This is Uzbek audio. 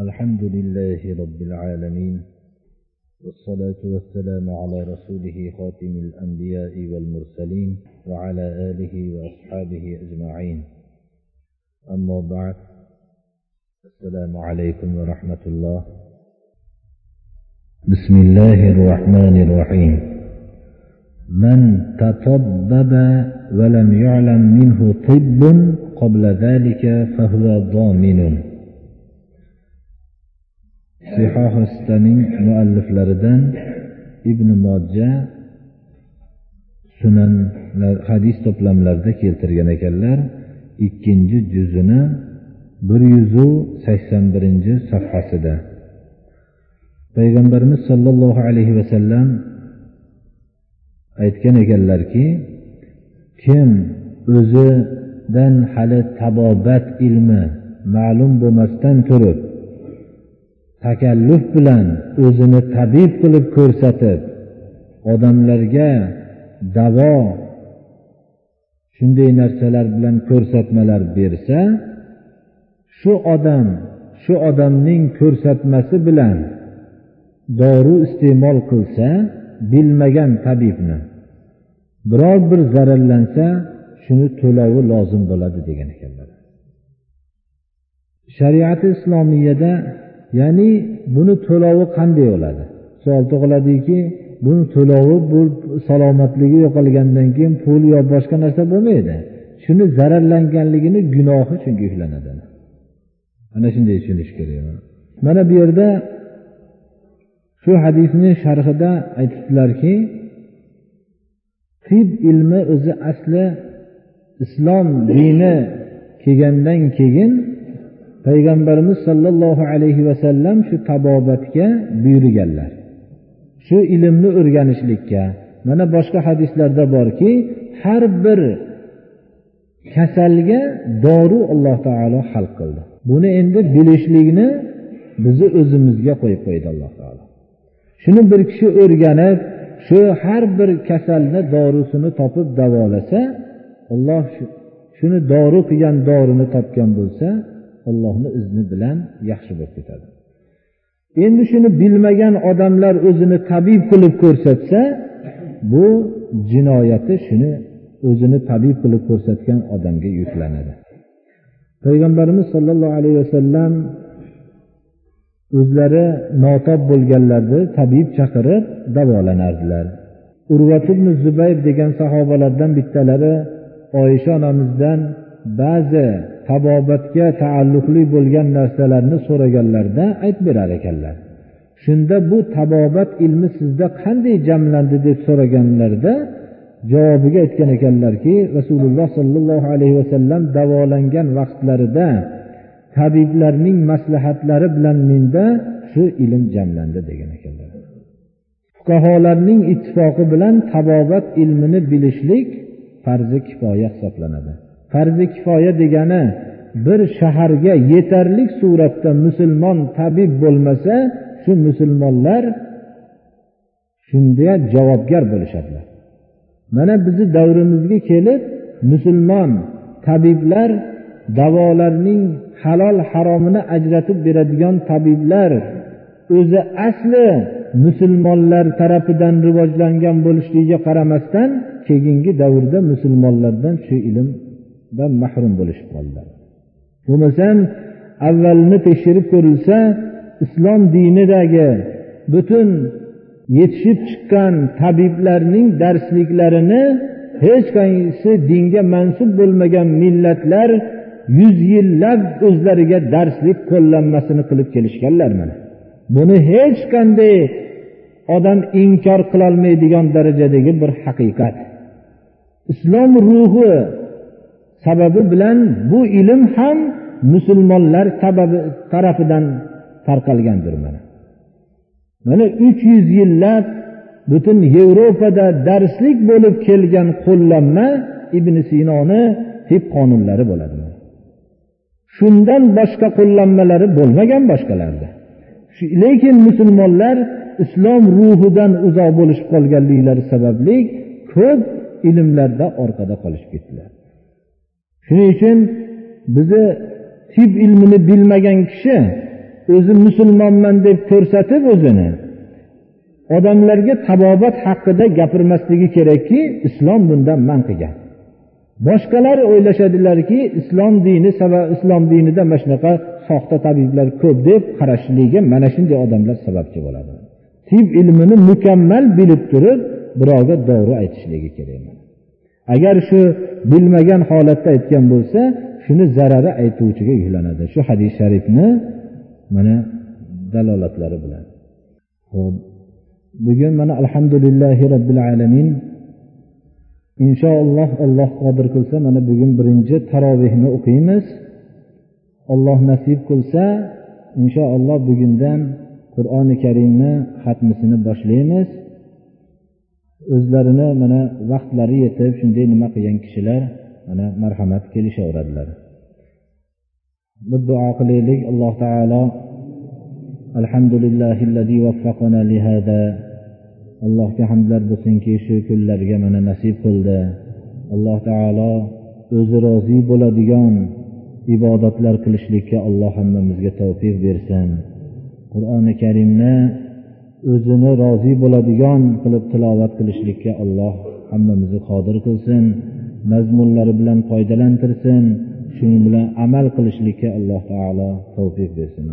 الحمد لله رب العالمين والصلاة والسلام على رسوله خاتم الأنبياء والمرسلين وعلى آله وأصحابه أجمعين. أما بعد السلام عليكم ورحمة الله. بسم الله الرحمن الرحيم. من تطبب ولم يعلم منه طب قبل ذلك فهو ضامن. Sihohi sitaning mualliflaridan ibn mojja sunan hadis to'plamlarida keltirgan ekanlar ikkinchi juzini bir yuzu sakson birinchi safhasida payg'ambarimiz sollallohu alayhi vasallam aytgan ekanlarki kim o'zidan hali tabobat ilmi ma'lum bo'lmasdan turib takalluf bilan o'zini tabib qilib ko'rsatib odamlarga davo shunday narsalar bilan ko'rsatmalar bersa shu odam shu odamning ko'rsatmasi bilan dori iste'mol qilsa bilmagan tabibni. Biror bir zararlansa shuni to'lovi lozim bo'ladi degan ekanlar. Shariati islomiyada ya'ni buni to'lovi qanday bo'ladi savol tug'iladiki buni to'lovi bu salomatligi yo'qolgandan keyin pul yo boshqa narsa bo'lmaydi. Shuni zararlanganligini gunohi chunki yuklanadi ana shunday tushunish kerak. Mana bu yerda shu hadisni sharhida aytibdilarki tib ilmi o'zi asli islom dini kelgandan keyin payg'ambarimiz sollallohu alayhi vasallam shu tabobatga buyurganlar. Shu ilmni o'rganishlikka. Mana boshqa hadislarda borki har bir kasalga dori alloh taolo hal qildi. Buni endi bilishlikni bizni o'zimizga qo'yib qo'ydi alloh taolo. Shuni bir kishi o'rganib shu har bir kasalni dorisini topib davolasa olloh shuni dori qilgan dorini topgan bo'lsa allohni izni bilan yaxshi bo'lib ketadi. Endi shuni bilmagan odamlar o'zini tabib qilib ko'rsatsa bu jinoyati shuni o'zini tabib qilib ko'rsatgan odamga yuklanadi. Payg'ambarimiz sollallohu alayhi vasallam o'zlari notob bo'lganlarni tabib chaqirib davolanardilar. Urvat ibn zubayr degan sahobalardan bittalari oysha onamizdan ba'zi tabobatga taalluqli bo'lgan narsalarni so'raganlarida aytib berar ekanlar. Shunda bu tabobat ilmi sizda qanday jamlandi deb so'raganlarida javobiga aytgan ekanlarki rasululloh sollallohu alayhi vasallam davolangan vaqtlarida tabiblarning maslahatlari bilan menda shu ilm jamlandi degan ekanlar. Fuqarolarning ittifoqi bilan tabobat ilmini bilishlik farzi kifoya hisoblanadi. Farzi kifoya degani bir shaharga yetarli suratda musulmon tabib bo'lmasa shu musulmonlar shunga javobgar bo'lishadilar. Mana bizni davrimizga kelib musulmon tabiblar davolarning halol haromini ajratib beradigan tabiblar o'zi asli musulmonlar tarafidan rivojlangan bo'lishligiga qaramasdan keyingi davrda musulmonlardan shu dan mahrum bo'lishib qoldilar bo'lmasam avvalini tekshirib ko'rilsa islom dinidagi butun yetishib chiqqan tabiblarning darsliklarini hech qaysi dinga mansub bo'lmagan millatlar yuz yillab o'zlariga darslik qo'llanmasini qilib kelishganlar mana. Buni hech qanday odam inkor qilolmaydigan darajadagi bir haqiqat. Islom ruhi sababi bilan bu ilm ham musulmonlar sababi tarafidan tarqalgandir mana. Mana uch yuz yillab butun yevropada darslik bo'lib kelgan qo'llanma ibn sinoni tib qonunlari bo'ladi shundan boshqa qo'llanmalari bo'lmagan boshqalarda. Lekin musulmonlar islom ruhidan uzoq bo'lishib qolganliklari sababli ko'p ilmlarda orqada qolishib ketdilar. Shuning uchun bizni tib ilmini bilmagan kishi o'zi musulmonman deb ko'rsatib o'zini odamlarga tabobat haqida gapirmasligi kerakki islom bundan man qilgan. Boshqalar o'ylashadilarki islom dini sabab islom dinida mana shunaqa soxta tabiblar ko'p deb qarashligiga mana shunday odamlar sababchi bo'ladi. Tib ilmini mukammal bilib turib birovga dori aytishligi kerak. Agar shu bilmagan holatda aytgan bo'lsa shuni zarari aytuvchiga yuklanadi. Shu hadis sharifni mana dalolatlari bilan. Ho'p bugun mana alhamdulillahi robbil alamin. Inshaalloh alloh qodir qilsa mana bugun birinchi tarovehni o'qiymiz. Alloh nasib qilsa inshaalloh bugundan qur'oni karimni xatmisini boshlaymiz. O'zlarini mana vaqtlari yetib shunday nima qilgan kishilar mana marhamat kelishaveradilar. Bir duo qilaylik. Alloh taolo alhamdulillahi vaffaqana lihada allohga hamdlar bo'lsinki shu kunlarga mana nasib qildi. Alloh taolo o'zi rozi bo'ladigan ibodatlar qilishlikka alloh hammamizga tavfiq bersin. Qur'oni karimni o'zini rozi bo'ladigan qilib tilovat qilishlikka alloh hammamizni qodir qilsin mazmunlari bilan foydalantirsin shuning bilan amal qilishlikka alloh taolo tavfiq bersin.